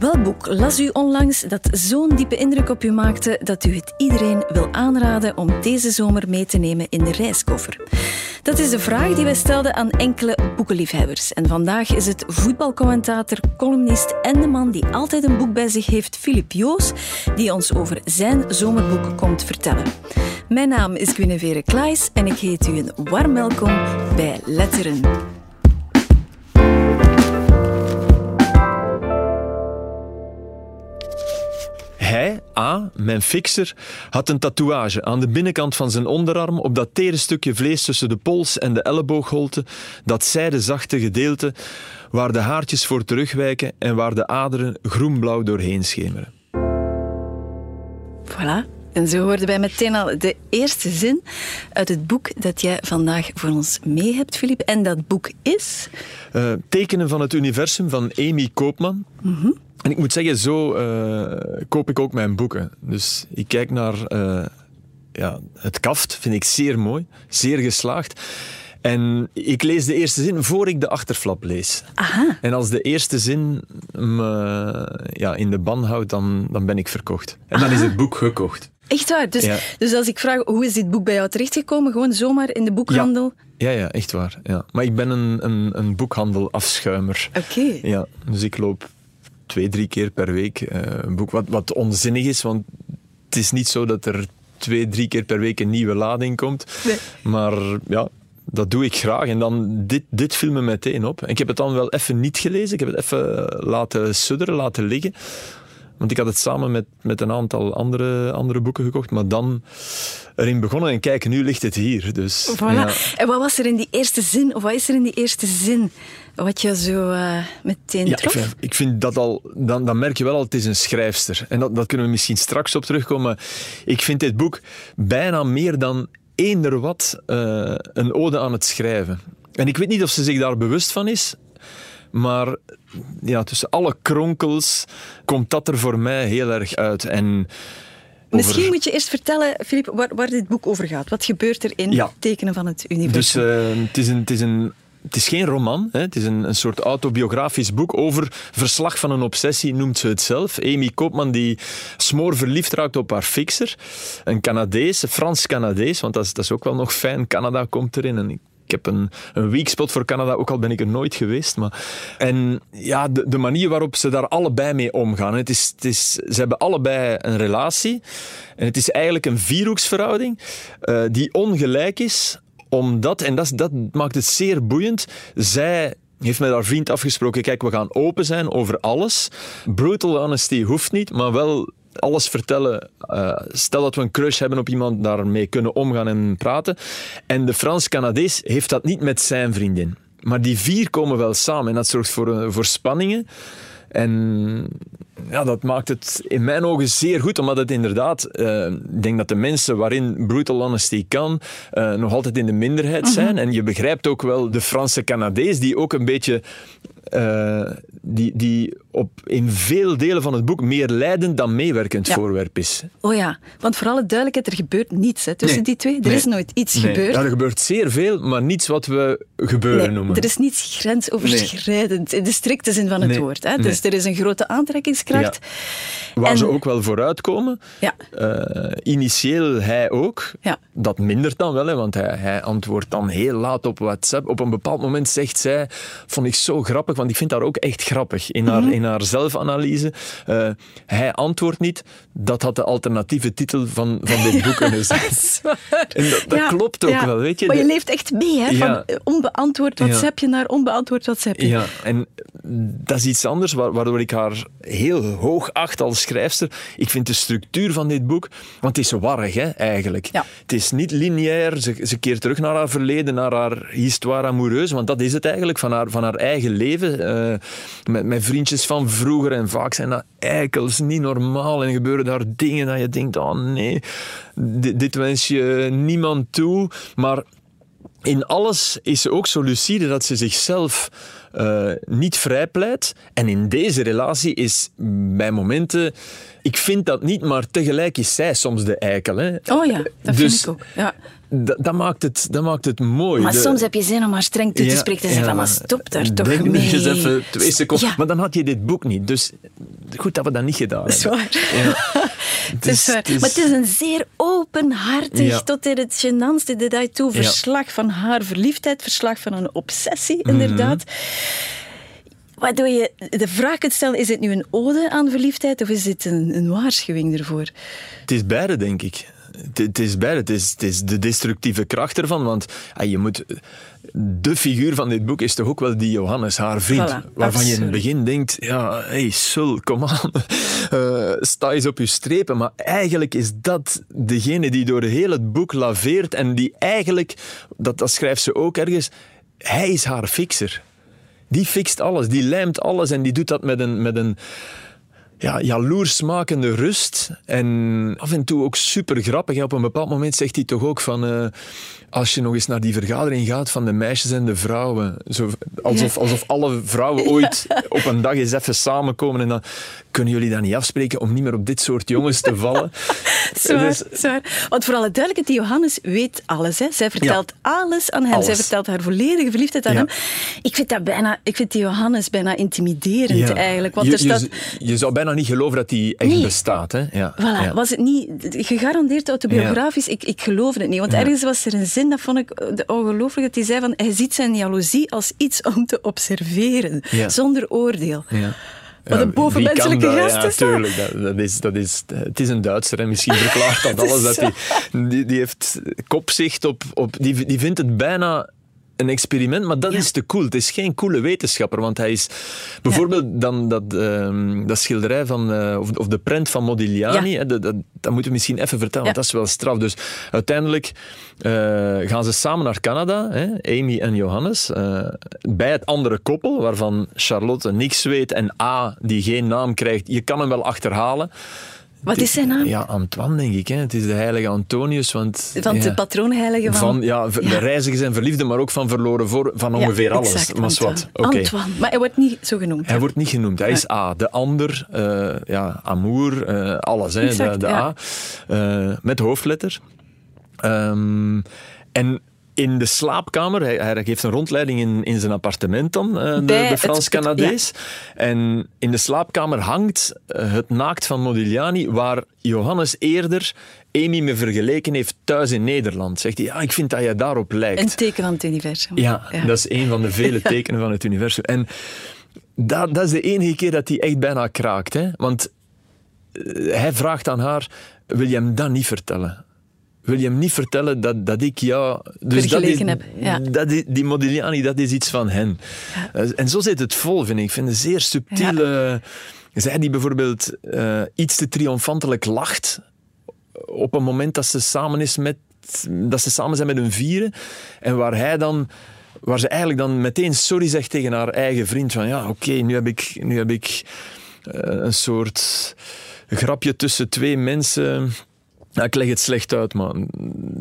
Welk boek las u onlangs dat zo'n diepe indruk op u maakte dat u het iedereen wil aanraden om deze zomer mee te nemen in de reiskoffer? Dat is de vraag die wij stelden aan enkele boekenliefhebbers. En vandaag is het voetbalcommentator, columnist en de man die altijd een boek bij zich heeft, Filip Joos, die ons over zijn zomerboek komt vertellen. Mijn naam is Guinevere Klaes en ik heet u een warm welkom bij Letteren. Hij, A, mijn fixer, had een tatoeage aan de binnenkant van zijn onderarm op dat tere stukje vlees tussen de pols en de elleboogholte, dat zijde zachte gedeelte waar de haartjes voor terugwijken en waar de aderen groenblauw doorheen schemeren. Voilà. En zo hoorden wij meteen al de eerste zin uit het boek dat jij vandaag voor ons mee hebt, Filip. En dat boek is... Uh, Tekenen van het universum van Amy Koopman. En ik moet zeggen, zo uh, koop ik ook mijn boeken. Dus ik kijk naar uh, ja, het kaft, vind ik zeer mooi, zeer geslaagd. En ik lees de eerste zin voor ik de achterflap lees. Aha. En als de eerste zin me ja, in de ban houdt, dan, dan ben ik verkocht. En dan is het boek gekocht. Echt waar? Dus, Ja. dus als ik vraag, hoe is dit boek bij jou terechtgekomen? Gewoon zomaar in de boekhandel? Ja, ja, echt waar. Ja. Maar ik ben een, een, een boekhandel-afschuimer. Oké. Ja, dus ik loop twee, drie keer per week eh, een boek. Wat, wat onzinnig is, want het is niet zo dat er twee, drie keer per week een nieuwe lading komt. Nee. Maar ja, dat doe ik graag. En dan, dit, dit viel me meteen op. En ik heb het dan wel even niet gelezen. Ik heb het even laten sudderen, laten liggen. Want ik had het samen met, met een aantal andere, andere boeken gekocht. Maar dan erin begonnen en kijk, nu ligt het hier. Dus, Voilà. ja. En wat was er in die eerste zin, of wat is er in die eerste zin, wat je zo eh, meteen Ja, ik trof? vind, ik vind dat al, dan, dan merk je wel al, het is een schrijfster. En dat, dat kunnen we misschien straks op terugkomen. Ik vind dit boek bijna meer dan eender wat eh, een ode aan het schrijven. En ik weet niet of ze zich daar bewust van is, maar ja, tussen alle kronkels komt dat er voor mij heel erg uit. En Misschien moet je eerst vertellen, Filip, waar, waar dit boek over gaat. Wat gebeurt er in Ja. Tekenen van het Dus Universum? eh, het, is een, het, is een, het is geen roman, hè. het is een, een soort autobiografisch boek over verslag van een obsessie, noemt ze het zelf. Amy Koopman die smoor verliefd raakt op haar fixer. Een Canadees, Frans-Canadees, want dat is, dat is ook wel nog fijn. Canada komt erin en ik ik heb een, een weak spot voor Canada, ook al ben ik er nooit geweest. Maar... En ja, de, de manier waarop ze daar allebei mee omgaan. Het is, het is, ze hebben allebei een relatie. En het is eigenlijk een vierhoeksverhouding eh, die ongelijk is, omdat, en dat, dat maakt het zeer boeiend, zij heeft met haar vriend afgesproken, kijk, we gaan open zijn over alles. Brutal honesty hoeft niet, maar wel alles vertellen. Eh, stel dat we een crush hebben op iemand, daarmee kunnen omgaan en praten. En de Frans-Canadees heeft dat niet met zijn vriendin. Maar die vier komen wel samen en dat zorgt voor, eh, voor spanningen. En ja, dat maakt het in mijn ogen zeer goed, omdat het inderdaad, eh, ik denk dat de mensen waarin brutal honesty kan, nog altijd in de minderheid zijn. En je begrijpt ook wel de Franse Canadees, die ook een beetje, eh, die, die op, in veel delen van het boek meer leidend dan meewerkend Ja. voorwerp is. Oh ja, want voor alle duidelijkheid, er gebeurt niets hè, tussen Nee. die twee. Er Nee. is nooit iets Nee, gebeurd. Ja, er gebeurt zeer veel, maar niets wat we gebeuren Nee, noemen. er is niets grensoverschrijdend in de strikte zin van het Nee, woord. Hè. nee. Dus er is een grote aantrekkingskracht. Waar En- ze ook wel vooruitkomen. Ja. Eh, initieel hij ook. Ja. Dat mindert dan wel, hè, want hij, hij antwoordt dan heel laat op WhatsApp. Op een bepaald moment zegt zij, vond ik zo grappig, want ik vind haar ook echt grappig in haar, Mhm. in haar zelfanalyse. Eh, hij antwoordt niet, dat had de alternatieve titel van, van dit boek kunnen zijn. En dat, dat Ja, klopt ook ja. wel, weet je. Maar je leeft echt mee, hè? Van onbeantwoord. WhatsAppje naar onbeantwoord WhatsAppje. Ja, en dat is iets anders, wa- waardoor ik haar heel hoog acht als schrijfster. Ik vind de structuur van dit boek, want het is warrig hè, eigenlijk. Ja. Het is niet lineair, ze, ze keert terug naar haar verleden, naar haar histoire amoureuse, want dat is het eigenlijk, van haar, van haar eigen leven. Eh, met, met vriendjes van vroeger en vaak zijn dat eikels, niet normaal. En gebeuren daar dingen dat je denkt, oh nee, dit, dit wens je niemand toe, maar in alles is ze ook zo lucide dat ze zichzelf eh, niet vrijpleit. En in deze relatie is bij momenten... Ik vind dat niet, maar tegelijk is zij soms de eikel. Hè. Oh ja, dat Dus vind ik ook. Ja. Dat, maakt het, dat maakt het mooi. Maar De- soms heb je zin om haar streng toe te Ja, spreken en zeggen ja, van, maar stop daar toch Denk mee. eens even twee seconden. Ja. Maar dan had je dit boek niet. Dus goed dat we dat niet gedaan Dat is hebben. waar. Ja. Het is. Maar het is een zeer openhartig, Ja. tot in het gênantste detail toe, verslag van haar verliefdheid, verslag van een obsessie, Mhm. inderdaad. Waardoor je de vraag kunt stellen, is het nu een ode aan verliefdheid of is dit een, een waarschuwing ervoor? Het is beide, denk ik. Het, het is beide. Het is, het is de destructieve kracht ervan. Want ah, je moet, de figuur van dit boek is toch ook wel die Johannes, haar vriend. Voilà, waarvan je in het begin denkt: ja, hey, sul, kom aan. Eh, sta eens op je strepen. Maar eigenlijk is dat degene die door heel het boek laveert. En die eigenlijk, dat, dat schrijft ze ook ergens, hij is haar fixer. Die fixt alles, die lijmt alles en die doet dat met een, met een ja, jaloersmakende rust. En af en toe ook super grappig. En op een bepaald moment zegt hij toch ook van... eh, als je nog eens naar die vergadering gaat van de meisjes en de vrouwen. Zo, alsof, alsof alle vrouwen ooit op een dag eens even samenkomen. En dan kunnen jullie dat niet afspreken om niet meer op dit soort jongens te vallen. Zwaar, Dus- zwaar. Want voor alle duidelijkheid, die Johannes weet alles. Hè. Zij vertelt alles aan hem. Alles. Zij vertelt haar volledige verliefdheid aan Ja. hem. Ik vind, dat bijna, ik vind die Johannes bijna intimiderend Ja. eigenlijk. Want je, er staat... je, je zou bijna niet geloven dat die echt Nee. bestaat. Hè? Ja. Voilà, ja. was het niet gegarandeerd autobiografisch? Ik, ik geloofde het niet. Want ergens was er een zin, dat vond ik eh, ongelooflijk, dat hij zei van hij ziet zijn jaloezie als iets om te observeren, zonder oordeel. Ja. Wat een bovenmenselijke gast ja, is dat? tuurlijk. Dat, dat is, dat is, het is een Duitser en misschien verklaart dat alles. Dat die, die, die heeft kopzicht op... op die, die vindt het bijna een experiment, maar dat Ja. is te cool. Het is geen coole wetenschapper, want hij is... Bijvoorbeeld dan dat, ehm, dat schilderij van... eh, of, of de prent van Modigliani, Ja. hè, dat, dat, dat moeten we misschien even vertellen, want dat is wel straf. Dus uiteindelijk eh, gaan ze samen naar Canada, hè, Amy en Johannes, eh, bij het andere koppel, waarvan Charlotte niks weet en A, die geen naam krijgt. Je kan hem wel achterhalen. Wat is zijn naam? Ja, Antoine, denk ik. Hè. Het is de heilige Antonius. Want, Van ja, de patroonheilige van... van ja, de reizigers en verliefden, maar ook van verloren voor, van Ja, ongeveer alles. exact, maar Antoine. Oké. Antoine. Maar hij wordt niet zo genoemd. Hij wordt niet genoemd. Hij is A. De ander, eh, ja, amour, eh, alles. Hè, Exact, de. A. Eh, met hoofdletter. Ehm, en in de slaapkamer, hij, hij geeft een rondleiding in, in zijn appartement dan, eh, de, Frans-Canadees. En in de slaapkamer hangt eh, het naakt van Modigliani, waar Johannes eerder Amy me vergeleken heeft thuis in Nederland. Zegt hij, ja, ik vind dat jij daarop lijkt. Een teken van het universum. Ja, dat is een van de vele tekenen van het universum. En dat, dat is de enige keer dat hij echt bijna kraakt. Hè? Want eh, hij vraagt aan haar, wil je hem dat niet vertellen? Wil je hem niet vertellen dat, dat ik jou... Dus dat is, heb, ja. dat is, die Modigliani, dat is iets van hen. Eh, En zo zit het vol, vind ik. Ik vind het zeer subtiele... Zij die bijvoorbeeld eh, iets te triomfantelijk lacht op een moment dat ze samen is met dat ze samen zijn met hun vieren en waar hij dan waar ze eigenlijk dan meteen sorry zegt tegen haar eigen vriend van ja oké nu heb ik nu heb ik eh, een soort grapje tussen twee mensen ja, ik leg het slecht uit, maar...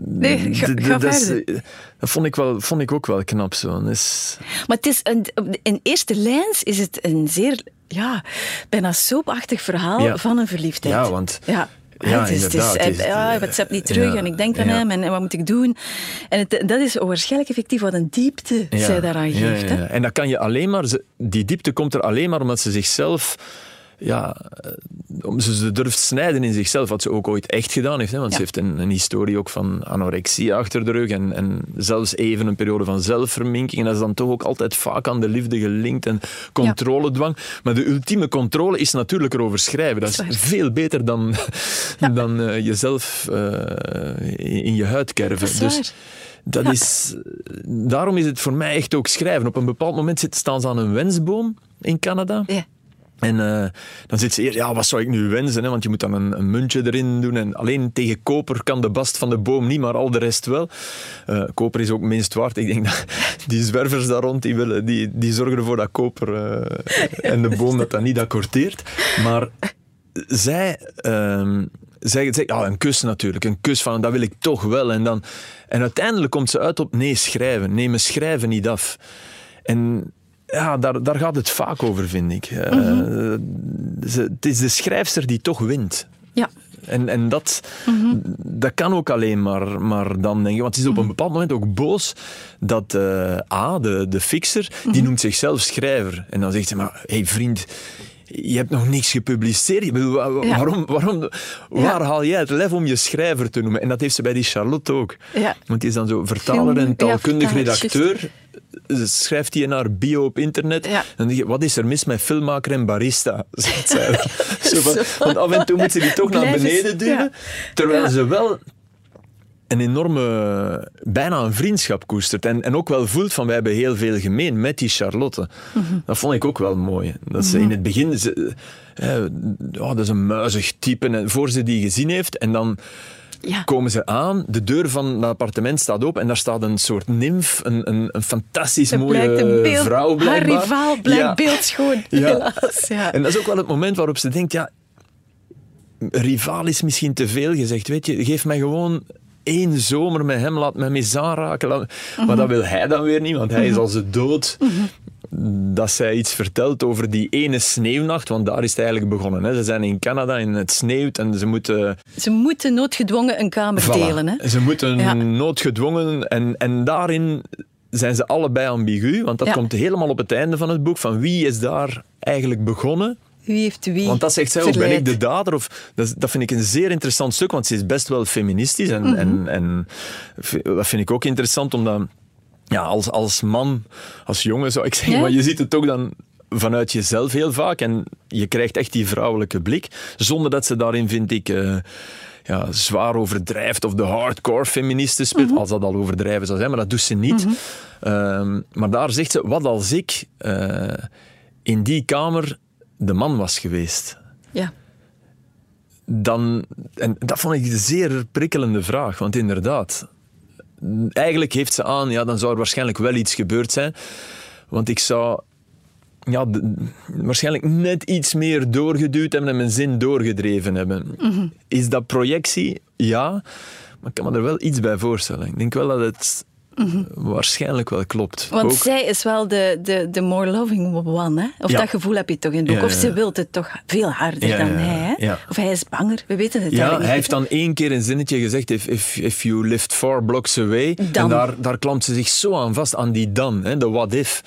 Nee, ga- ga dat, is- verder. dat vond ik, wel, vond ik ook wel knap. Zo. Is, Maar het is een, in eerste lijns is het een zeer, ja, bijna soapachtig verhaal Ja. van een verliefdheid. Ja, want- Ja. Ja, het is, het is, het is- ja, hij WhatsApp niet terug ja, en ik denk aan ja. hem en, en wat moet ik doen? En het, dat is waarschijnlijk effectief wat een diepte zij daaraan geeft. hè? En dat kan je alleen maar, die diepte komt er alleen maar omdat ze zichzelf, ja, eh, om ze, durft snijden in zichzelf, wat ze ook ooit echt gedaan heeft. Hè? Want Ja. ze heeft een, een historie ook van anorexie achter de rug en, en zelfs even een periode van zelfverminking. En dat is dan toch ook altijd vaak aan de liefde gelinkt en controledwang. Maar de ultieme controle is natuurlijk erover schrijven. Dat is veel beter dan, dan eh, jezelf eh, in, in je huid kerven. Dus, dat Ja. is, daarom is het voor mij echt ook schrijven. Op een bepaald moment zit, staan ze aan een wensboom in Canada. Ja. En eh, dan zit ze eerst, ja, wat zou ik nu wensen? Hè? Want je moet dan een, een muntje erin doen. En alleen tegen koper kan de bast van de boom niet, maar al de rest wel. Eh, koper is ook minst waard. Ik denk dat die zwervers daar rond, die, willen, die, die zorgen ervoor dat koper eh, en de boom dat dat niet accordeert. Maar zij, ehm zij zegt, ja, een kus natuurlijk. Een kus van, dat wil ik toch wel. En, dan, en uiteindelijk komt ze uit op, nee, schrijven. Nee, me schrijven niet af. En ja, daar, daar gaat het vaak over, vind ik. Eh, ze- het is de schrijfster die toch wint. Ja. En, en dat, dat kan ook alleen maar, maar dan, denk ik. Want ze is op een bepaald moment ook boos dat eh, A, de, de fixer, die noemt zichzelf schrijver. En dan zegt ze, maar hey, vriend, je hebt nog niks gepubliceerd. Ik bedoel, wa- wa- Ja. waarom, waarom, waar haal jij het lef om je schrijver te noemen? En dat heeft ze bij die Charlotte ook. Ja. Want die is dan zo vertaler en taalkundig redacteur. Schrijft hij in haar bio op internet. Ja. Dan denk je, wat is er mis met filmmaker en barista? Zegt zij. Zo van- Zo. want af en toe moet ze die toch naar beneden duwen. ja. Terwijl Ja. ze wel een enorme, bijna een vriendschap koestert. En, en ook wel voelt van, wij hebben heel veel gemeen met die Charlotte. Mhm. Dat vond ik ook wel mooi. Dat ze in het begin, ze, oh, dat is een muizig type, en voor ze die gezien heeft. En dan Ja. komen ze aan, de deur van het appartement staat open en daar staat een soort nimf, een, een, een fantastisch mooie blijkt een beeld, vrouw haar blijkbaar. rivaal blijkt Ja. beeldschoon, Ja. helaas. Ja. En dat is ook wel het moment waarop ze denkt, ja, rivaal is misschien te veel gezegd, weet je, geef mij gewoon één zomer met hem, laat mij mee aanraken. Maar dat wil hij dan weer niet, want hij is al zo dood. Dat zij iets vertelt over die ene sneeuwnacht, want daar is het eigenlijk begonnen. Hè. Ze zijn in Canada en het sneeuwt en ze moeten... Ze moeten noodgedwongen een kamer Voilà. delen. Hè? Ze moeten Ja. noodgedwongen en, en daarin zijn ze allebei ambigu, want dat Ja. komt helemaal op het einde van het boek, van wie is daar eigenlijk begonnen Wie heeft wie want dat zegt zij ook, ben ik de dader? Of, dat, dat vind ik een zeer interessant stuk, want ze is best wel feministisch. En, en, en v- dat vind ik ook interessant, omdat ja, als, als man, als jongen zou ik zeggen, Ja. maar je ziet het ook dan vanuit jezelf heel vaak. En je krijgt echt die vrouwelijke blik, zonder dat ze daarin, vind ik... eh, ja, zwaar overdrijft of de hardcore feministen speelt, als dat al overdrijven zou zijn, maar dat doet ze niet. Ehm, maar daar zegt ze, wat als ik eh, in die kamer de man was geweest? Ja. dan, en dat vond ik een zeer prikkelende vraag, want inderdaad, eigenlijk heeft ze aan, ja, dan zou er waarschijnlijk wel iets gebeurd zijn, want ik zou ja, waarschijnlijk net iets meer doorgeduwd hebben en mijn zin doorgedreven hebben. Is dat projectie? Ja, maar ik kan me er wel iets bij voorstellen. Ik denk wel dat het waarschijnlijk wel klopt. Want Ook- zij is wel de, de, de more loving one, hè? Of Ja. dat gevoel heb je toch in het boek. Ja, Of ja, ze ja. wil het toch veel harder Ja, dan ja, ja. hij, hè? Ja. Of hij is banger, we weten het Ja, eigenlijk hij niet. heeft dan één keer een zinnetje gezegd: if, if, if you lived four blocks away. Dan. En daar, daar klampt ze zich zo aan vast, aan die dan, hè, de what if.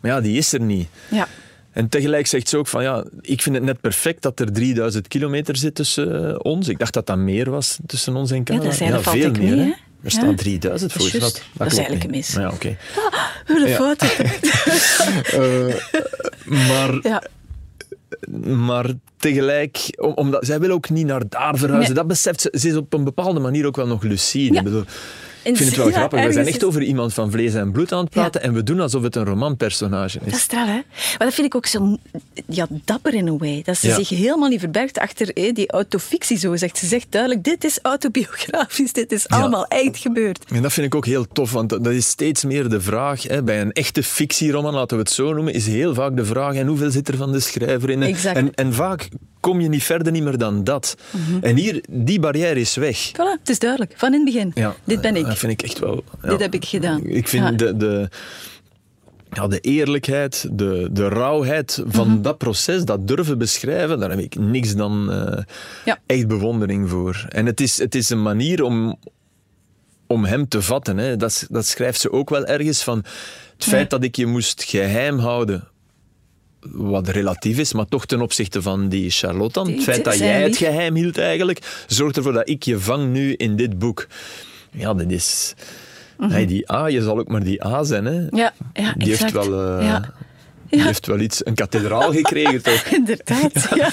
Maar ja, die is er niet. Ja. En tegelijk zegt ze ook van ja, ik vind het net perfect dat er 3000 kilometer zit tussen eh, ons. Ik dacht dat dat meer was tussen ons en Canada. dat zei- dat valt veel ik meer. mee, Er Ja. staat 3000 Dat is voor. juist. Dat, Dat is eigenlijk niet. een mis. Ja, oké. Hoe de Ja. foto. Maar, Ja. maar tegelijk, om- omdat zij wil ook niet naar daar verhuizen. Nee. Dat beseft ze. Ze is op een bepaalde manier ook wel nog lucide. Ja. Ik, bedoel, ik vind het wel ja, grappig. We zijn echt is- over iemand van vlees en bloed aan het praten en we doen alsof het een romanpersonage Dat is is. straf, hè? Maar dat vind ik ook zo ja, dapper in een way. Dat ze Ja. zich helemaal niet verbergt achter hé, die autofictie, zo zegt. Ze zegt duidelijk, dit is autobiografisch, dit is allemaal echt gebeurd. En dat vind ik ook heel tof, want dat is steeds meer de vraag. Hè, bij een echte fictieroman, laten we het zo noemen, is heel vaak de vraag: en hoeveel zit er van de schrijver in? Exact. En, en vaak kom je niet verder niet meer dan dat. En hier, die barrière is weg. Voilà, het is duidelijk, van in het begin. Ja, dit ben ik. Dat vind ik echt wel. ja. Dit heb ik gedaan. Ik vind Ja. de, de, ja, de eerlijkheid, de, de rauwheid van Mhm. dat proces, dat durven beschrijven, daar heb ik niks dan eh, Ja. echt bewondering voor. En het is, het is een manier om, om hem te vatten. Hè. Dat, dat schrijft ze ook wel ergens van het feit dat ik je moest geheim houden. Wat relatief is, maar toch ten opzichte van die Charlotte dan. Het feit dat jij het geheim hield eigenlijk, zorgt ervoor dat ik je vang nu in dit boek. Ja, dat is... Hey, die A, je zal ook maar die A zijn. Hè. Mhm. Ja, ja die heeft wel... eh, Ja. Die heeft wel iets, een kathedraal gekregen, toch? Inderdaad, ja.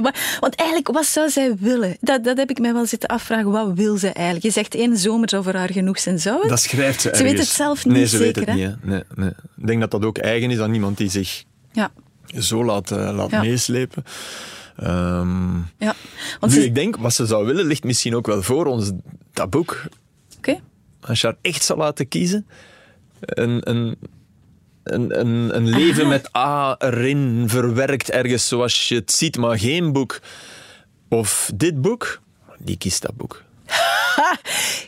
Maar, want eigenlijk, wat zou zij willen? Dat, dat heb ik mij wel zitten afvragen. Wat wil ze eigenlijk? Je zegt één zomer zou voor haar genoeg zijn. Zou het? Dat schrijft ze Ze ergens. weet het zelf Nee, niet ze zeker, weet het hè? niet. Hè. Nee, nee. Ik denk dat dat ook eigen is aan iemand die zich Ja, zo laat, eh, laat Ja. meeslepen. Ehm, ja. Want nu, ze, ik denk, wat ze zou willen, ligt misschien ook wel voor ons, dat boek. Oké. Als je haar echt zou laten kiezen, een, een, een, een, een leven met A erin verwerkt ergens zoals je het ziet, maar geen boek. Of dit boek, die kiest dat boek.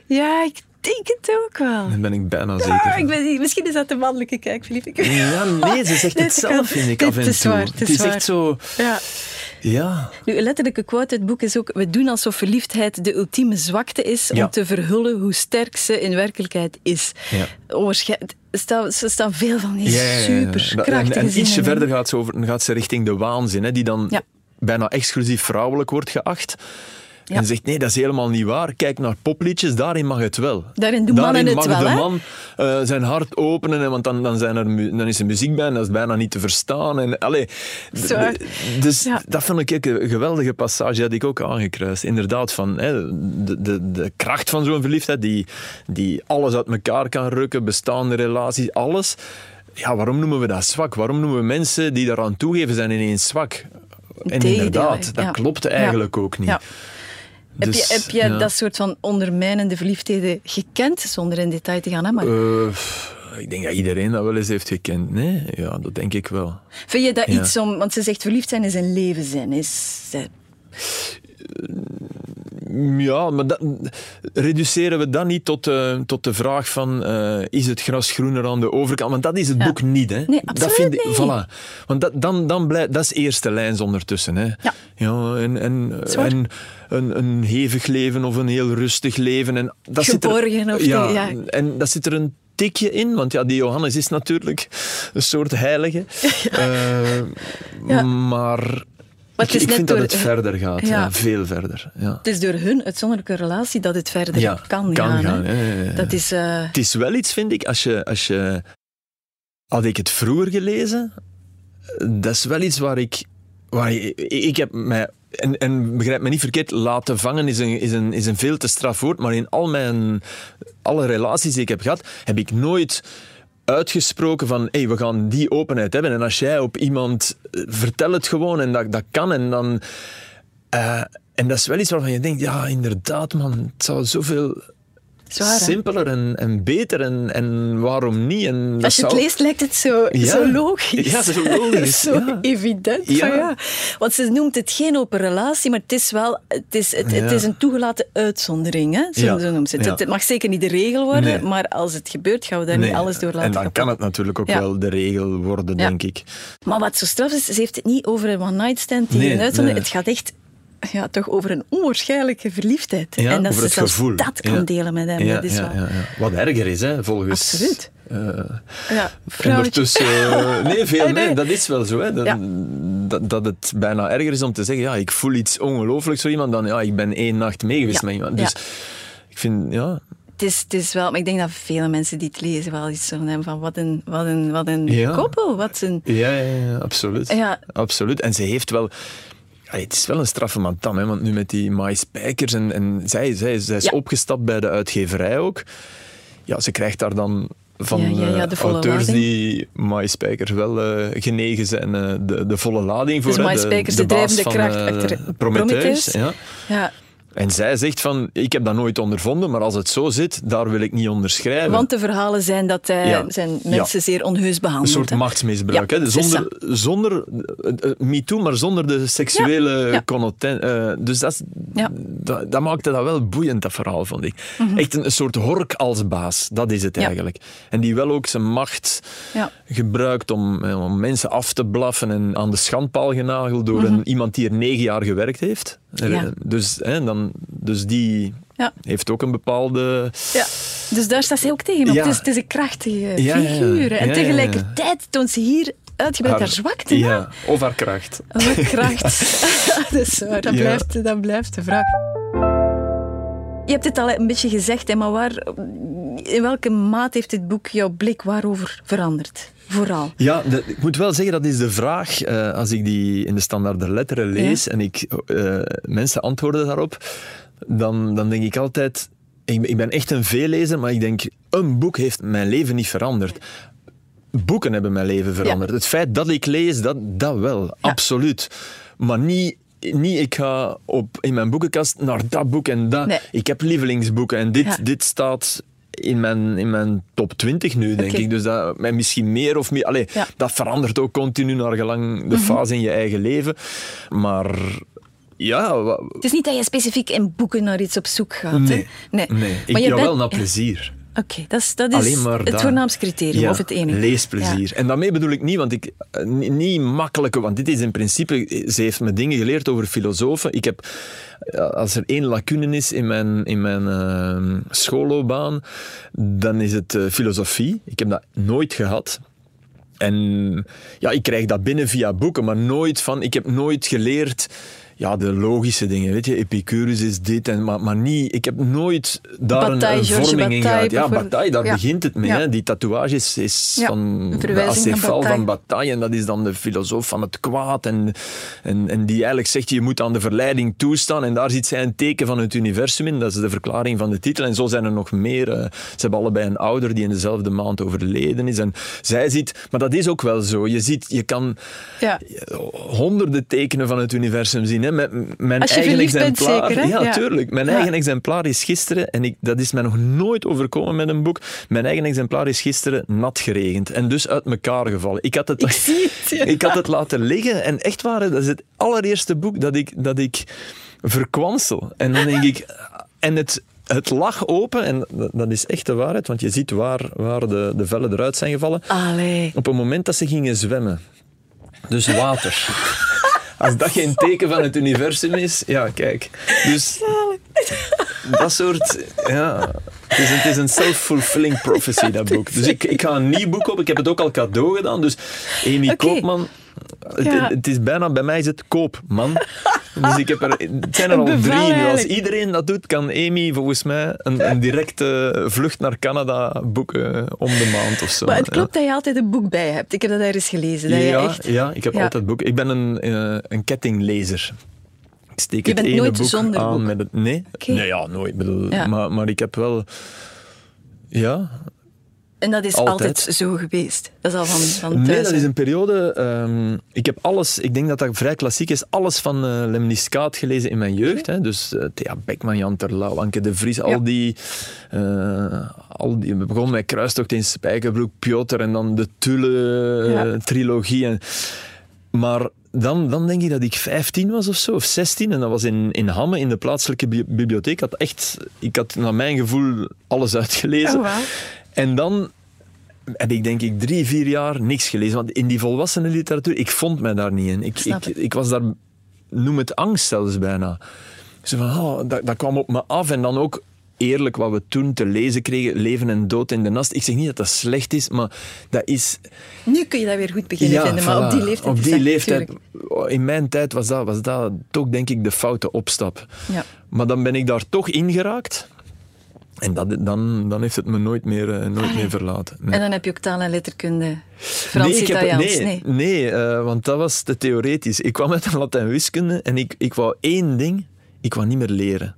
Ja, ik denk het ook wel. Daar ben ik bijna zeker Ah, ik ben, misschien is dat de mannelijke kijk, Filip. Ja, nee, ze zegt het zelf, vind ik af en is toe. waar, het is is echt zo... Ja. Ja. Nu, een letterlijke quote uit het boek is ook: We doen alsof verliefdheid de ultieme zwakte is om Ja. te verhullen hoe sterk ze in werkelijkheid is. Ja. Er staan- Er staan veel van die Ja, ja, En, en ietsje verder gaat ze, over, dan gaat ze richting de waanzin, hè, die dan bijna exclusief vrouwelijk wordt geacht. Ja. En zegt, nee, dat is helemaal niet waar. Kijk naar popliedjes, daarin mag het wel. Daarin doen mannen Daarin het mag wel, de hè? man eh, zijn hart openen, want dan, dan, zijn er, dan is er muziek bij en dat is bijna niet te verstaan. En, allee, dus Ja. dat vond ik een geweldige passage, die had ik ook aangekruist. Inderdaad, van hè, de, de, de kracht van zo'n verliefdheid, die, die alles uit elkaar kan rukken, bestaande relaties, alles. Ja, waarom noemen we dat zwak? Waarom noemen we mensen die daaraan toegeven zijn ineens zwak? En inderdaad, dat Ja. klopt eigenlijk ook niet. Heb Dus, je, heb je ja. dat soort van ondermijnende verliefdheden gekend, zonder in detail te gaan? Hè? Maar Eh, ik denk dat iedereen dat wel eens heeft gekend. Nee, ja, dat denk ik wel. vind je dat ja. iets om... Want ze zegt verliefd zijn is een leven zijn. Is, ze- Ja, maar dat, reduceren we dat niet tot, eh, tot de vraag van eh, is het gras groener aan de overkant? Want dat is het Ja. boek niet. Hè? Nee, dat absoluut ik, niet. Voilà. Want dat, dan, dan blijft, dat is eerste lijns ondertussen. Hè? Ja. Ja, en, en, een, een hevig leven of een heel rustig leven. En dat zit er, Geborgen of ja, ja. En dat zit er een tikje in, want ja, die Johannes is natuurlijk een soort heilige. Eh. Maar, Maar ik, het is ik net vind door- dat het verder gaat. Ja. Ja. veel verder. Ja. Het is door hun uitzonderlijke relatie dat het verder Ja, kan, kan gaan. hè. Dat is... eh, Het is wel iets, vind ik, als je, als je... Had ik het vroeger gelezen, dat is wel iets waar ik... Waar ik, ik heb mij... En, en begrijp me niet verkeerd, laten vangen is een, is, een, is een veel te straf woord, maar in al mijn... Alle relaties die ik heb gehad, heb ik nooit uitgesproken van hey, we gaan die openheid hebben. En als jij op iemand... eh, Vertel het gewoon en dat, dat kan en dan... eh, en dat is wel iets waarvan je denkt, ja, inderdaad, man, het zou zoveel zwaar, simpeler en, en beter en, en waarom niet? En Als je het leest, lijkt het zo, Ja. zo logisch. Ja, zo logisch, zo ja. evident. Ja. Ja. Want ze noemt het geen open relatie, maar het is wel het is, het, is een toegelaten uitzondering. Hè? Zo, noemt ze het. Het mag zeker niet de regel worden, Nee. maar als het gebeurt, gaan we daar Nee, niet alles door laten En dan kan het natuurlijk ook wel de regel worden, denk ik. Maar wat zo straf is, ze heeft het niet over een one-night stand die Nee, een uitzondering. Het gaat echt ja, toch over een onwaarschijnlijke verliefdheid. Ja, en dat over ze het zelfs gevoel. dat kan Ja. delen met hem. Dat is wel... ja, ja. Wat erger is, hè, volgens... Absoluut. eh, Ja, ondertussen... eh, nee, veel meer. Dat is wel zo. Hè. Dat, dat, dat het bijna erger is om te zeggen, ja, ik voel iets ongelooflijks voor iemand, dan ja, ik ben één nacht mee geweest Ja. met iemand. Dus ik vind, ja... Het is, het is wel, maar ik denk dat vele mensen die het lezen wel iets van hebben van wat een, wat een, wat een Ja. koppel, wat een... Ja, ja, ja, absoluut. Ja. absoluut. En ze heeft wel... Ja, het is wel een straffe madame, hè, want nu met die My Spijkers en, en zij, zij, zij is Ja. opgestapt bij de uitgeverij ook. Ja, ze krijgt daar dan van Ja, ja, ja, eh, de auteurs die My Spijkers wel eh, genegen zijn, eh, de, de volle lading voor. Dus Spijkers, de baas drijvende van, kracht achter Prometheus. Prometheus. Ja. En zij zegt van, ik heb dat nooit ondervonden, maar als het zo zit, daar wil ik niet onderschrijven. want de verhalen zijn dat hij Ja. zijn mensen zeer onheus Een behandelt. soort machtsmisbruik. Ja, Zonder, zonder eh, eh, MeToo, maar zonder de seksuele eh, dus dat. Mhm. dat, dat maakte dat wel boeiend, dat verhaal, vond ik. Echt een, een soort hork als baas, dat is het eigenlijk. En die wel ook zijn macht gebruikt om, eh, om mensen af te blaffen en aan de schandpaal genageld door een, iemand die er negen jaar gewerkt heeft. Ja. Eh, Dus, hè, dan, dus die Ja. heeft ook een bepaalde... Ja. Dus daar staat ze ook tegen op. Ja. Het, is, het is een krachtige Ja, ja, ja. figuur. En Ja, ja, ja. tegelijkertijd toont ze hier uitgebreid haar, zwakte. Ja, of haar kracht. Wat kracht. dat is waar, dat, Ja. blijft, dat blijft de vraag. Je hebt het al een beetje gezegd, maar waar, in welke maat heeft dit boek jouw blik waarover veranderd? Vooral. Ja, de- ik moet wel zeggen, dat is de vraag. eh, als ik die in de standaarde letteren lees en ik, eh, mensen antwoorden daarop, dan, dan denk ik altijd... Ik, ben- ik ben echt een veellezer, maar ik denk, een boek heeft mijn leven niet veranderd. Boeken hebben mijn leven veranderd. Het feit dat ik lees, dat, dat wel, absoluut. Maar niet... Niet, ik ga op, in mijn boekenkast naar dat boek en dat. Nee. Ik heb lievelingsboeken en dit, Ja. dit staat in mijn, in mijn top 20 nu, denk ik. Dus dat, en misschien meer of meer. Allee, Ja. dat verandert ook continu naar gelang de fase in je eigen leven. Maar ja, Het is niet dat je specifiek in boeken naar iets op zoek gaat. nee, Hè? nee. nee. Ik Maar je ja, bent- wel naar plezier. Oké, dat is, dat is het dat. voornaamste criterium, of het enige. leesplezier. En daarmee bedoel ik niet, want ik, eh, niet makkelijke, want dit is in principe, ze heeft me dingen geleerd over filosofen. Ik heb, eh, als er één lacune is in mijn, in mijn uh, schoolloopbaan, dan is het filosofie. Ik heb dat nooit gehad. En ja, ik krijg dat binnen via boeken, maar nooit van, ik heb nooit geleerd ja, de logische dingen. Weet je, Epicurus is dit, en, maar, maar niet... Ik heb nooit daar een, vorming in gehad. Ja, Bataille, daar begint het mee. Hè. Die tatoeage is, is van de acefal van Bataille. En dat is dan de filosoof van het kwaad. En, en, en die eigenlijk zegt, je moet aan de verleiding toestaan. En daar ziet zij een teken van het universum in. Dat is de verklaring van de titel. En zo zijn er nog meer. Eh, ze hebben allebei een ouder die in dezelfde maand overleden is. En zij ziet... Maar dat is ook wel zo. Je ziet, je kan honderden tekenen van het universum zien mijn eigen exemplaar. zeker, ja, tuurlijk. Mijn eigen exemplaar is gisteren, en ik, dat is mij nog nooit overkomen met een boek. Mijn eigen exemplaar is gisteren nat geregend en dus uit elkaar gevallen. Ik had het, ik, ik had het laten liggen en echt waar, dat is het allereerste boek dat ik, dat ik verkwansel. En dan denk ik, en het, het lag open, en dat is echt de waarheid, want je ziet waar, waar de, de vellen eruit zijn gevallen. Allee. Op het moment dat ze gingen zwemmen. Dus water. Als dat geen teken van het universum is, ja, kijk. Dus dat soort, ja. Het is, het is een self-fulfilling prophecy, dat boek. Dus ik, ik ga een nieuw boek op. Ik heb het ook al cadeau gedaan. Dus Amy Koopman het, is bijna, bij mij is het koop, man. Dus ik heb er, het zijn er al drie nu. Als iedereen dat doet, kan Amy volgens mij een, een directe vlucht naar Canada boeken om de maand of zo. Maar het klopt dat je altijd een boek bij hebt. Ik heb dat ergens gelezen. Dat ja, je echt... ja, ik heb altijd boeken. Ik ben een, uh, een kettinglezer. Ik steek je het ene nooit boek zonder aan boek. met het... Nee? Nee, ja, nooit. Bedoel, maar, maar ik heb wel... Ja, en dat is altijd, zo geweest? Dat is al van, van Nee, dat is een periode... Um, ik heb alles... Ik denk dat dat vrij klassiek is. Alles van uh, Lemniscaat gelezen in mijn jeugd. Hè. Dus uh, Thea Beckman, Jan Terlouw, Anke de Vries. Al die... Uh, al die we begonnen met Kruistocht in Spijkerbroek, Piotr en dan de Tulle-trilogie. Ja. Maar dan, dan denk ik dat ik 15 was of zo, of 16. En dat was in, in Hamme, in de plaatselijke bibliotheek. Ik had echt, ik had naar mijn gevoel alles uitgelezen. Oh, wow. En dan heb ik denk ik drie, vier jaar niks gelezen. Want in die volwassenen literatuur, ik vond mij daar niet in. Ik, ik, ik, was daar, noem het angst zelfs bijna. Zo van, oh, dat, dat kwam op me af. En dan ook eerlijk wat we toen te lezen kregen, Leven en Dood in de Nast. Ik zeg niet dat dat slecht is, maar dat is... Nu kun je dat weer goed beginnen vinden, maar op die leeftijd... Op die leeftijd, in mijn tijd was dat, was dat toch denk ik de foute opstap. Ja. Maar dan ben ik daar toch ingeraakt. En dat, dan, dan heeft het me nooit meer, uh, nooit meer verlaten. Nee. En dan heb je ook taal en letterkunde, Frans-Italiaans? Nee, nee, nee. nee uh, want dat was te theoretisch. Ik kwam met een Latijn wiskunde en ik, ik wou één ding, ik wou niet meer leren.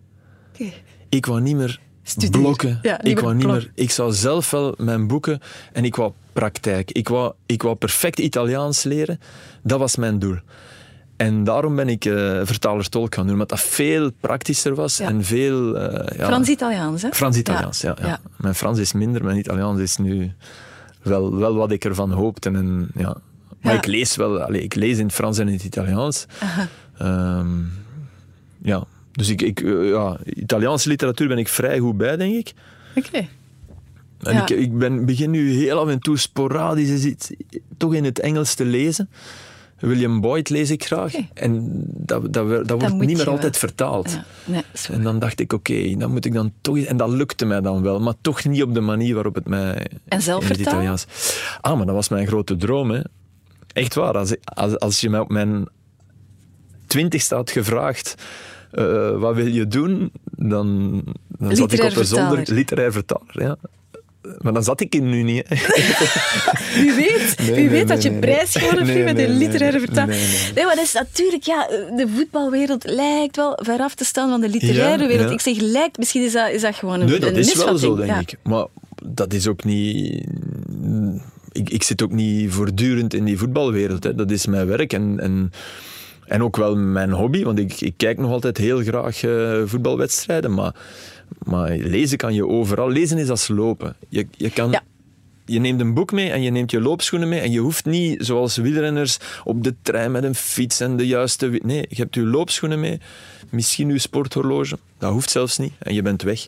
Okay. Ik wou niet meer Studeren. blokken. Ja, ik wou niet meer... Ik zou zelf wel mijn boeken... En ik wou praktijk. Ik wou, ik wou perfect Italiaans leren. Dat was mijn doel. En daarom ben ik uh, vertaler-tolk gaan doen, omdat dat veel praktischer was en veel... Uh, ja, Frans-Italiaans, hè? Frans-Italiaans, ja. ja, Mijn Frans is minder, mijn Italiaans is nu wel, wel wat ik ervan hoopte. En, ja. Maar ik lees wel, allez, ik lees in het Frans en in het Italiaans. Um, ja, dus ik, ik, uh, ja, Italiaanse literatuur ben ik vrij goed bij, denk ik. Oké. Okay. En ik, ik ben, begin nu heel af en toe sporadisch toch in het Engels te lezen. William Boyd lees ik graag. En dat, dat, dat wordt niet meer altijd vertaald. Ja, nee, en dan dacht ik, oké, okay, dan moet ik dan toch... En dat lukte mij dan wel, maar toch niet op de manier waarop het mij... En zelf in het Italiaans... Ah, maar dat was mijn grote droom, hè. Echt waar. Als, als, als je mij op mijn twintigste had gevraagd... Uh, wat wil je doen? Dan, dan zat ik op een zonder literair vertaler. Ja. Maar dan zat ik in nu niet. wie weet, wie weet dat je prijs gewonnen hebt met een literaire vertaling. Nee, maar dat is natuurlijk, ja, de voetbalwereld lijkt wel veraf te staan van de literaire wereld. Ik zeg lijkt, misschien is dat, is dat gewoon een Nee, dat is wel zo, denk ik. Maar dat is ook niet... Ik, ik zit ook niet voortdurend in die voetbalwereld. Hè. Dat is mijn werk en... en en ook wel mijn hobby, want ik, ik kijk nog altijd heel graag uh, voetbalwedstrijden. Maar maar lezen kan je overal. Lezen is als lopen. Je, je kan... Je neemt een boek mee en je neemt je loopschoenen mee en je hoeft niet, zoals wielrenners, op de trein met een fiets en de juiste... Nee, je hebt je loopschoenen mee, misschien je sporthorloge. Dat hoeft zelfs niet en je bent weg.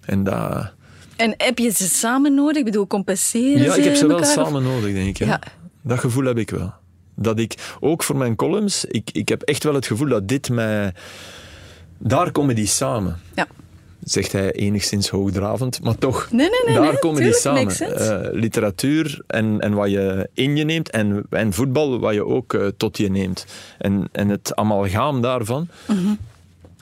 En dat, En heb je ze samen nodig? Ik bedoel, compenseren Ja, ik heb ze wel elkaar, of- samen nodig, denk ik. Ja. Dat gevoel heb ik wel. Dat ik, ook voor mijn columns, ik, ik heb echt wel het gevoel dat dit mij... Daar komen die samen. Ja. Zegt hij enigszins hoogdravend, maar toch. Nee, nee, nee, daar komen die samen. Eh, literatuur en, en wat je in je neemt en, en voetbal wat je ook eh, tot je neemt. En, en het amalgaam daarvan Mhm.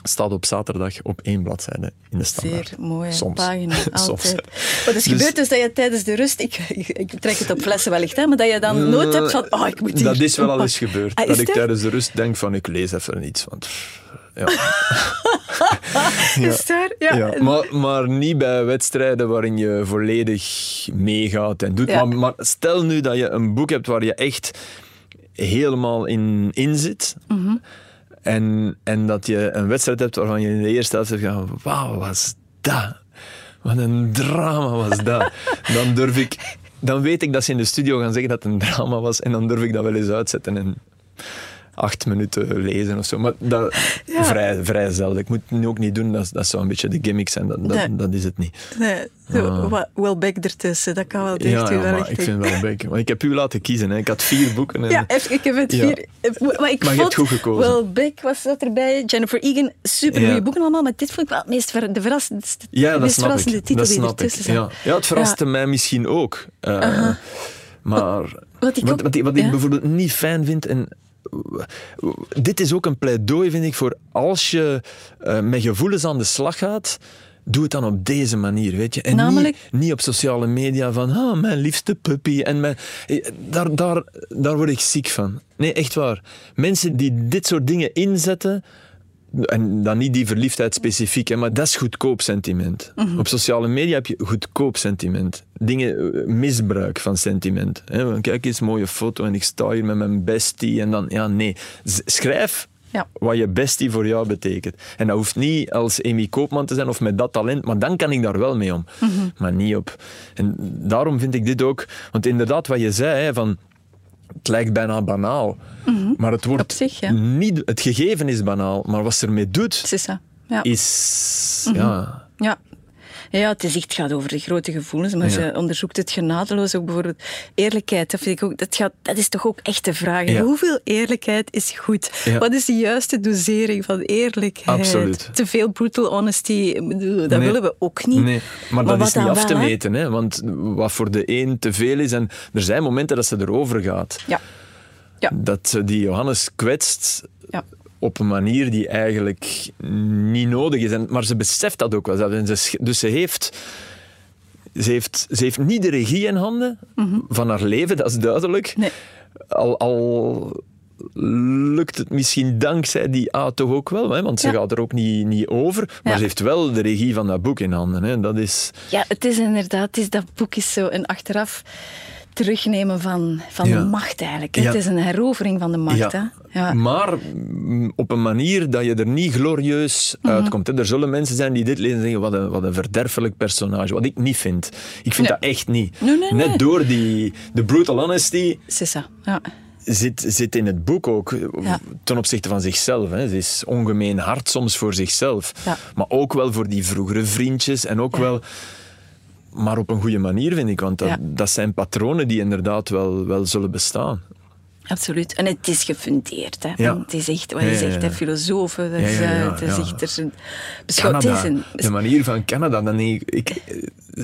staat op zaterdag op één bladzijde in de standaard. Zeer mooie Soms. pagina, Soms. altijd. Wat is Dus- gebeurd is dat je tijdens de rust, ik, ik, ik trek het op flessen wellicht, hè, maar dat je dan nooit hebt van, oh, ik moet hier... Dat is wel al eens gebeurd. Ah, is dat ik het? tijdens de rust denk van, ik lees even iets. Want, pff, ja. Is? Ja. Ja, maar, maar niet bij wedstrijden waarin je volledig meegaat en doet. Ja. Maar, maar stel nu dat je een boek hebt waar je echt helemaal in, in zit. Mhm. en, en dat je een wedstrijd hebt waarvan je in de eerste helft zegt: van, Wauw, wat was dat? Wat een drama was dat. dan durf ik. Dan weet ik dat ze in de studio gaan zeggen dat het een drama was. En dan durf ik dat wel eens uitzetten en acht minuten lezen of zo. Maar dat, Ja. vrij, vrij zelden. Ik moet het nu ook niet doen, dat, dat zou een beetje de gimmick zijn. Dat, dat, Nee. dat is het niet. Nee, Welbeck ertussen, dat kan wel echt Ja, ja, maar ik vind wel Beck. Want ik heb u laten kiezen. Hè. Ik had vier boeken. En, Ja, ik heb het vier... Maar ik Maar je hebt goed gekozen. Welbeck was dat erbij, Jennifer Egan, super goede boeken allemaal, maar dit vond ik wel het meest ver, de verrassendste, Ja, dat meest verrassende ik. titel Dat die snap ik. ertussen zat. Ja. ja, het verraste mij misschien ook. Eh, Maar Wat ik wat, ook- wat, ik- wat ik ja. bijvoorbeeld niet fijn vind... En, dit is ook een pleidooi, vind ik, voor als je eh, met gevoelens aan de slag gaat... Doe het dan op deze manier, weet je. En Namelijk? niet, niet op sociale media van, ah, mijn liefste puppy. En mijn, eh, daar, daar, daar word ik ziek van. Nee, echt waar. Mensen die dit soort dingen inzetten, en dan niet die verliefdheid specifiek, hè, maar dat is goedkoop sentiment. Mhm. Op sociale media heb je goedkoop sentiment. Dingen, eh, misbruik van sentiment. Hè. Kijk eens, mooie foto en ik sta hier met mijn bestie. En dan, ja, nee. Schrijf Ja. wat je bestie voor jou betekent. En dat hoeft niet als Amy Koopman te zijn of met dat talent, maar dan kan ik daar wel mee om. Mhm. Maar niet op. En daarom vind ik dit ook... Want inderdaad, wat je zei, hè, van... Het lijkt bijna banaal. Maar het wordt Mhm. Zich, ja. niet... Het gegeven is banaal, maar wat ze ermee doet. Ja. is... Mhm. Ja... Ja. Het is echt, het gaat over de grote gevoelens, maar Ja. ze onderzoekt het genadeloos. Ook bijvoorbeeld eerlijkheid, dat, vind ik ook, dat, gaat, dat is toch ook echt de vraag. Ja. Hoeveel eerlijkheid is goed? Ja. Wat is de juiste dosering van eerlijkheid? Absoluut. Te veel brutal honesty, dat Nee. willen we ook niet. Nee, maar, dat is niet af te wel, meten. Hè? Want wat voor de een te veel is... En er zijn momenten dat ze erover gaat. Ja. Ja. Dat die Johannes kwetst Ja. Op een manier die eigenlijk niet nodig is. En, maar ze beseft dat ook wel. En ze, dus ze heeft, ze, heeft, ze heeft niet de regie in handen van haar leven, dat is duidelijk. Mhm. Nee. Al, al lukt het misschien dankzij die A toch ook wel, hè? want ze Ja. gaat er ook niet, niet over. Maar Ja. ze heeft wel de regie van dat boek in handen. Hè? Dat is... Ja, het is inderdaad, het is, dat boek is zo een achteraf terugnemen van, van Ja. de macht eigenlijk. Ja. Het is een herovering van de macht. Hè? Ja. Maar mm, op een manier dat je er niet glorieus Mhm. uitkomt. hè. Er zullen mensen zijn die dit lezen en zeggen, wat een, wat een verderfelijk personage. Wat ik niet vind. Ik vind Nee. dat echt niet. Nee, nee. Net door die de brutal honesty Sissa, ja. zit, zit in het boek ook Ja. ten opzichte van zichzelf. Hè. Ze is ongemeen hard soms voor zichzelf. Maar ook wel voor die vroegere vriendjes en ook wel... Maar op een goede manier, vind ik. Want dat, Ja. dat zijn patronen die inderdaad wel, wel zullen bestaan. Absoluut. En het is gefundeerd. Hè. Ja. Want Het is echt, wat je ja, zegt, hè, ja. filosofen. Dat is, eh, het is echt er beschouwd. Is een, de manier van Canada. Dan, ik, ik,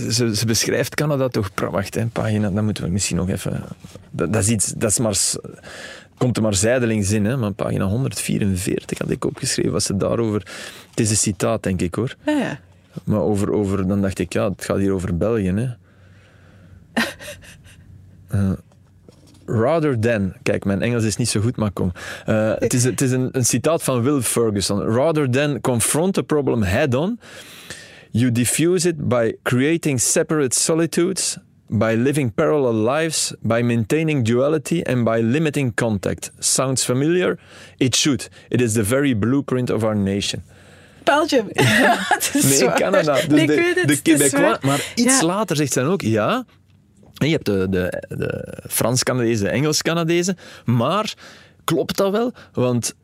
ze, ze beschrijft Canada toch... Wacht, hè, pagina, dat moeten we misschien nog even... Dat, dat is iets... Dat is maar, komt er maar zijdelings in, hè, maar pagina 144 had ik opgeschreven, was ze daarover... Het is een citaat, denk ik, hoor. ja, ja. Maar over, over, dan dacht ik, ja, het gaat hier over België, hè. Eh, rather than, kijk, mijn Engels is niet zo goed, maar kom. Eh, het is, het is een, een citaat van Will Ferguson. Rather than confront a problem head-on, you diffuse it by creating separate solitudes, by living parallel lives, by maintaining duality and by limiting contact. Sounds familiar? It should. It is the very blueprint of our nation. Belgium. Ja, Nee. Canada. Dus Nee, ik de, weet het, de het is Québécois. zwaar. Maar iets Ja. later zegt ze dan ook, ja... En je hebt de, de, de Frans-Canadezen, de Engels-Canadezen. Maar klopt dat wel? Want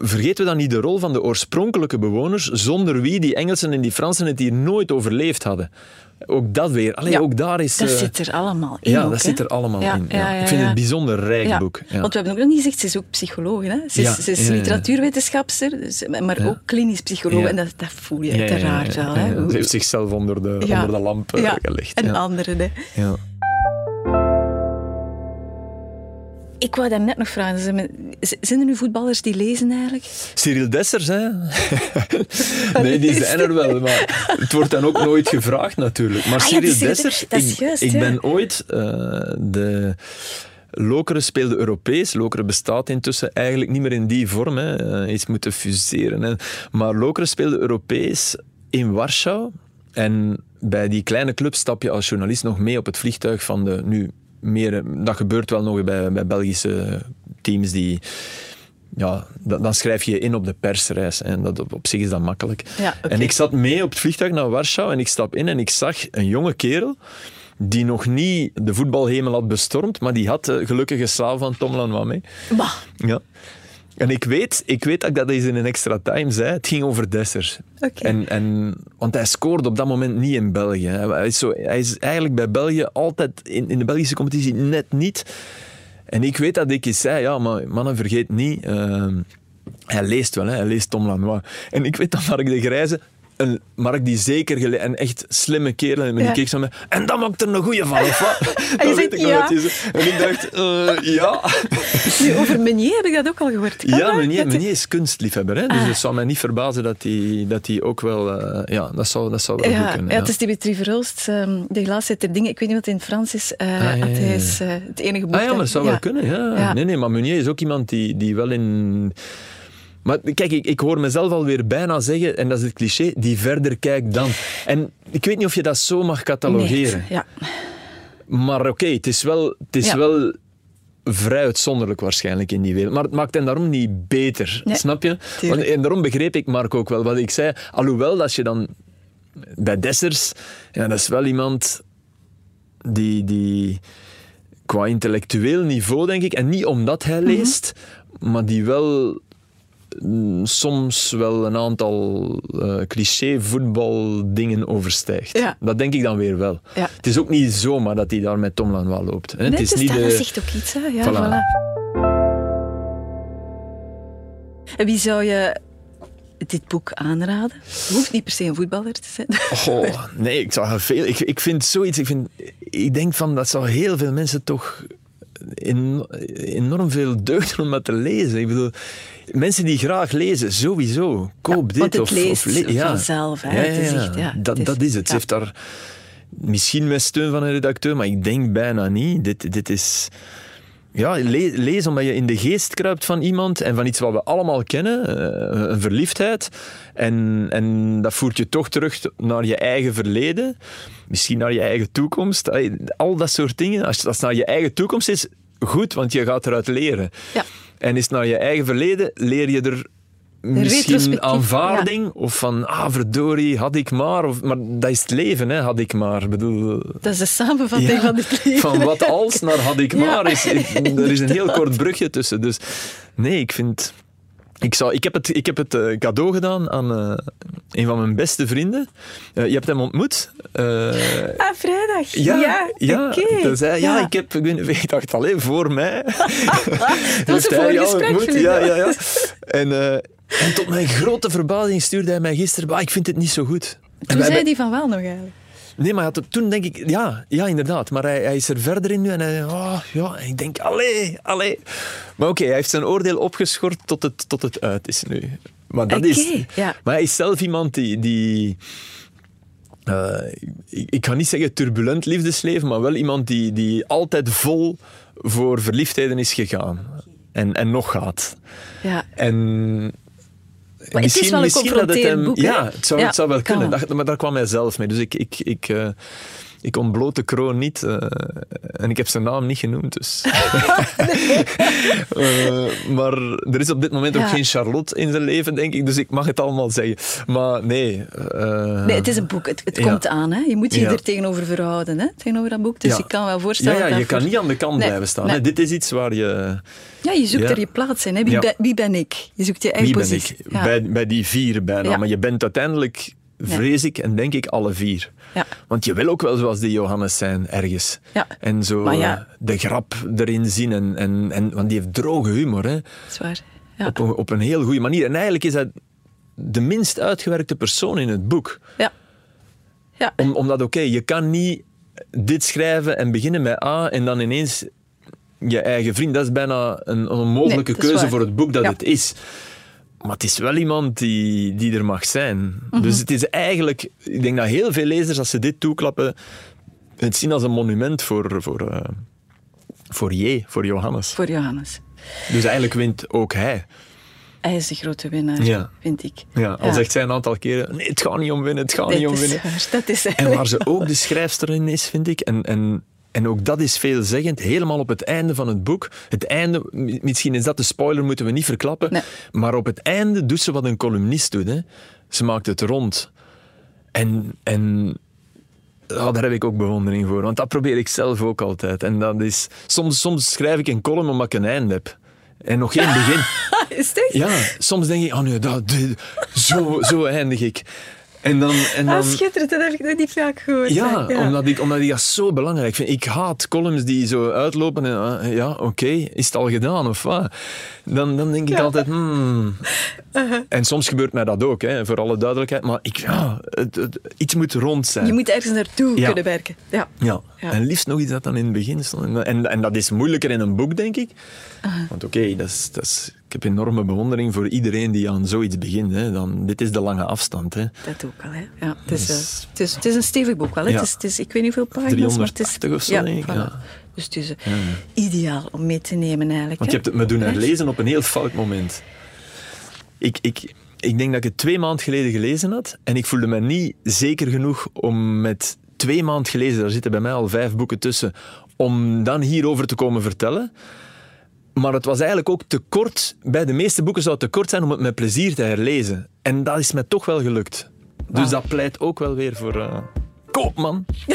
vergeten we dan niet de rol van de oorspronkelijke bewoners, zonder wie die Engelsen en die Fransen het hier nooit overleefd hadden. Ook dat weer. Allee, Ja, ook daar is... Dat eh, zit er allemaal in. ja, ook, dat zit er allemaal Ja, in. Ja. ik vind het een bijzonder rijk boek. Ja. Want we hebben ook nog niet gezegd, ze is ook psycholoog. Hè? Ze is, ze is literatuurwetenschapster, dus- maar ook klinisch psycholoog. En dat, dat voel je uiteraard wel. Hè? Ze heeft zichzelf onder de, onder de lamp eh, ja, gelegd. En anderen. Hè. Ja. Ik wou dat net nog vragen. Zijn er- nu voetballers die lezen eigenlijk? Cyril Dessers, hè? nee, die zijn er wel, maar het wordt dan ook nooit gevraagd natuurlijk. Maar Ah Cyril Dessers, Dessers, ik, juist, ik ja. ben ooit eh, de... Lokeren speelde Europees. Lokeren bestaat intussen eigenlijk niet meer in die vorm. Hè. Eh, iets moeten fuseren. Hè. Maar Lokeren speelde Europees in Warschau. En bij die kleine club stap je als journalist nog mee op het vliegtuig van de... Nu, meer, eh, dat gebeurt wel nog bij, bij Belgische teams die... Ja, dan schrijf je je in op de persreis. En dat, op, zich is dat makkelijk. Ja. En ik zat mee op het vliegtuig naar Warschau en ik stap in en ik zag een jonge kerel die nog niet de voetbalhemel had bestormd, maar die had de gelukkige slaaf van Tom Lanois mee. Bah, Ja. En ik weet, ik weet dat ik dat eens in een extra time zei. Het ging over Dessers. En, en, want hij scoorde op dat moment niet in België. Hij is, zo, hij is eigenlijk bij België altijd in, in de Belgische competitie net niet. En ik weet dat ik eens zei, ja, maar mannen, vergeet niet... ehm, hij leest wel, hè. hij leest Tom Lanois. En ik weet dat Mark de Grijze, een Mark die zeker gele en echt slimme kerel, en die Ja. keek zo met, en dan maakt er een goeie van, of wat? En je Dat zegt weet ik nog ja. hij zei. En ik dacht, eh, ja. nu, over Meunier heb ik dat ook al gehoord. Kan Ja, dat? Meunier, Dat- Meunier is kunstliefhebber. Hè? Dus Ah. het zou mij niet verbazen dat hij, dat hij ook wel... eh, ja, dat zou, dat zou wel goed Ja, kunnen. ja, het is Dimitri Verhulst, ehm, de glaasheid der dingen. Ik weet niet wat het in het Frans is. eh, Ah, ja, ja. is eh, het enige boek. Ah ja, maar dat zou wel kunnen. Ja. Ja. Nee, nee, maar Meunier is ook iemand die, die wel in... Maar kijk, ik, ik hoor mezelf alweer bijna zeggen, en dat is het cliché, die verder kijkt dan. En ik weet niet of je dat zo mag catalogeren. Nee, ja. Maar oké, het is wel... Het is Ja. wel vrij uitzonderlijk waarschijnlijk in die wereld. Maar het maakt hem daarom niet beter. Nee, snap je? Want, en daarom begreep ik Mark ook wel wat ik zei. Alhoewel, als je dan bij Dessers... Ja, dat is wel iemand die... die qua intellectueel niveau, denk ik, en niet omdat Mhm. hij leest, maar die wel soms wel een aantal eh, cliché voetbaldingen overstijgt. Ja. Dat denk ik dan weer wel. Ja. Het is ook niet zomaar dat hij daar met Tom Lanois loopt. Hè. Nee, het is dus niet dat de... zegt ook iets. Hè? Ja, Voilà. wie zou je dit boek aanraden? Je hoeft niet per se een voetballer te zijn. Oh, nee, ik zou veel. Ik, ik vind zoiets. Ik, vind, ik denk van dat zou heel veel mensen toch en- enorm veel deugd om dat te lezen. Ik bedoel, mensen die graag lezen, sowieso. Koop dit of, leest of le- ja. vanzelf, hè. Ja, Het is ja, echt, ja, dat, is- dat is het. Ze heeft daar misschien met steun van een redacteur, maar ik denk bijna niet. Dit, dit is. Ja, le- lees omdat je in de geest kruipt van iemand en van iets wat we allemaal kennen, eh, een verliefdheid. En, en dat voert je toch terug naar je eigen verleden, misschien naar je eigen toekomst. Al dat soort dingen. Als het naar je eigen toekomst is, goed, want je gaat eruit leren. Ja. En is het naar je eigen verleden, leer je er misschien aanvaarding of van, ah verdorie, had ik maar. Of, maar dat is het leven, hè, had ik maar. Bedoel, Dat is de samenvatting ja, van dit leven. Van wat als naar had ik Ja. maar. Is, er is een heel kort brugje tussen. Dus nee, ik vind. Ik, zou, ik heb het, ik heb het eh, cadeau gedaan aan eh, een van mijn beste vrienden. Eh, je hebt hem ontmoet. Ah, vrijdag. ja, ja, ja. oké. Dus hij, ja, ik heb, ik, weet ik dacht alleen voor mij. Dat was een voorgesprek. Ja, ja, ja. En, en tot mijn grote verbazing stuurde hij mij gisteren, "Bah, ik vind het niet zo goed. En Toen zei hebben- hij van wel nog eigenlijk. Nee, maar toen denk ik, ja, ja inderdaad. Maar hij, hij is er verder in nu en hij, oh, ja, en ik denk, allee, allee. Maar oké, hij heeft zijn oordeel opgeschort tot het, tot het uit is nu. Maar dat is. Oké, ja. Maar hij is zelf iemand die. die eh, ik, ik ga niet zeggen turbulent liefdesleven, maar wel iemand die, die altijd vol voor verliefdheden is gegaan. En, en nog gaat. Ja. En Maar het is wel een dat het confronterend boek, hè? Ja, het zou, Ja, het zou wel kunnen. Dat, maar daar kwam hij zelf mee. Dus ik, ik, ik, eh, ik ontbloot de kroon niet. eh, en ik heb zijn naam niet genoemd, dus. Eh, maar er is op dit moment ook geen Charlotte in zijn leven, denk ik. Dus ik mag het allemaal zeggen. Maar nee. eh, Nee, het is een boek. Het, het Ja. komt aan. Hè? Je moet je Ja. er tegenover verhouden, hè? tegenover dat boek. Dus Ja. ik kan wel voorstellen ja, je kan niet aan de kant Nee, blijven staan. nee. Dit is iets waar je... Ja, je zoekt er je plaats in. Hè? Wie, ben, wie ben ik? Je zoekt je eigen Wie ben positie. ik? Ja. Bij, bij die vier bijna. Maar je bent uiteindelijk, vrees ik en denk ik, alle vier. Ja. Want je wil ook wel zoals die Johannes zijn, ergens. Ja. En zo ja. eh, de grap erin zien. En, en, en, want die heeft droge humor, hè. Dat is waar. Ja. Op, een, op een heel goede manier. En eigenlijk is hij de minst uitgewerkte persoon in het boek. Ja. Ja. Om, omdat, oké, je kan niet dit schrijven en beginnen met A en dan ineens je eigen vriend. Dat is bijna een, onmogelijke Nee, keuze voor het boek dat het is. Maar het is wel iemand die, die er mag zijn. Mhm. Dus het is eigenlijk... Ik denk dat heel veel lezers, als ze dit toeklappen, het zien als een monument voor, voor, eh, voor J, voor Johannes. Voor Johannes. Dus eigenlijk wint ook hij. Hij is de grote winnaar, Ja. vind ik. Ja, al zegt zij een aantal keren, nee, het gaat niet om winnen, het gaat niet om winnen. waar. Dat is En waar ze ook de schrijfster in is, vind ik, en, en, en ook dat is veelzeggend, helemaal op het einde van het boek. Het einde, mi- misschien is dat de spoiler, moeten we niet verklappen, Nee. maar op het einde doet ze wat een columnist doet. Hè. Ze maakt het rond. En, en ja, daar heb ik ook bewondering voor, want dat probeer ik zelf ook altijd. En dat is, soms, soms schrijf ik een column omdat ik een einde heb. En nog geen begin. Is echt? Ja, soms denk ik, oh nee, dat, dit- zo, zo eindig ik. En dan, en dan, Ah, schitterend, dat heb ik nog niet vaak gehoord. ja. Omdat, ik, omdat ik dat zo belangrijk vind. Ik haat columns die zo uitlopen en ah, ja, oké, is het al gedaan of wat? Dan, dan denk ik altijd, hmm. Uh-huh. En soms gebeurt mij dat ook, hè, voor alle duidelijkheid. Maar ik, ja, het, het- iets moet rond zijn. Je moet ergens naartoe Ja. kunnen werken. Ja. Ja. En liefst nog iets dat dan in het begin stond. En, en, dat is moeilijker in een boek, denk ik. Want oké, dat is, dat is, ik heb enorme bewondering voor iedereen die aan zoiets begint. Hè. Dan, dit is de lange afstand. Hè. Dat ook al, hè. Ja, het, is, Dus- het, is, het is een stevig boek wel. Hè. Ja. Het, is, het is, ik weet niet hoeveel pagina's, maar het is... 380 of zo, ja, denk ik, voilà. ja. Dus het is eh, ideaal om mee te nemen eigenlijk. Want je hebt het me doen herlezen op een heel fout moment. Ik, ik, ik denk dat ik het twee maanden geleden gelezen had en ik voelde me niet zeker genoeg om met twee maanden gelezen, daar zitten bij mij al vijf boeken tussen, om dan hierover te komen vertellen. Maar het was eigenlijk ook te kort. Bij de meeste boeken zou het te kort zijn om het met plezier te herlezen. En dat is me toch wel gelukt. Dus dat pleit ook wel weer voor eh, Koopman.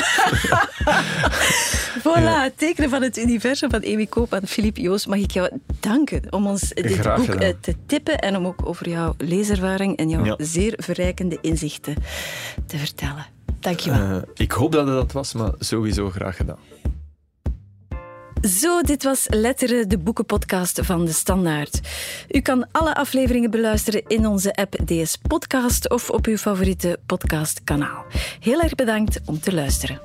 Voilà, het tekenen van het universum van Amy Koop en Philippe Joos. Mag ik jou danken om ons dit Graag boek gedaan. eh, te tippen en om ook over jouw leeservaring en jouw Ja. zeer verrijkende inzichten te vertellen. Dank je wel. Eh, ik hoop dat het dat was, maar sowieso graag gedaan. Zo, dit was Letteren, de boekenpodcast van De Standaard. U kan alle afleveringen beluisteren in onze app DS Podcast of op uw favoriete podcastkanaal. Heel erg bedankt om te luisteren.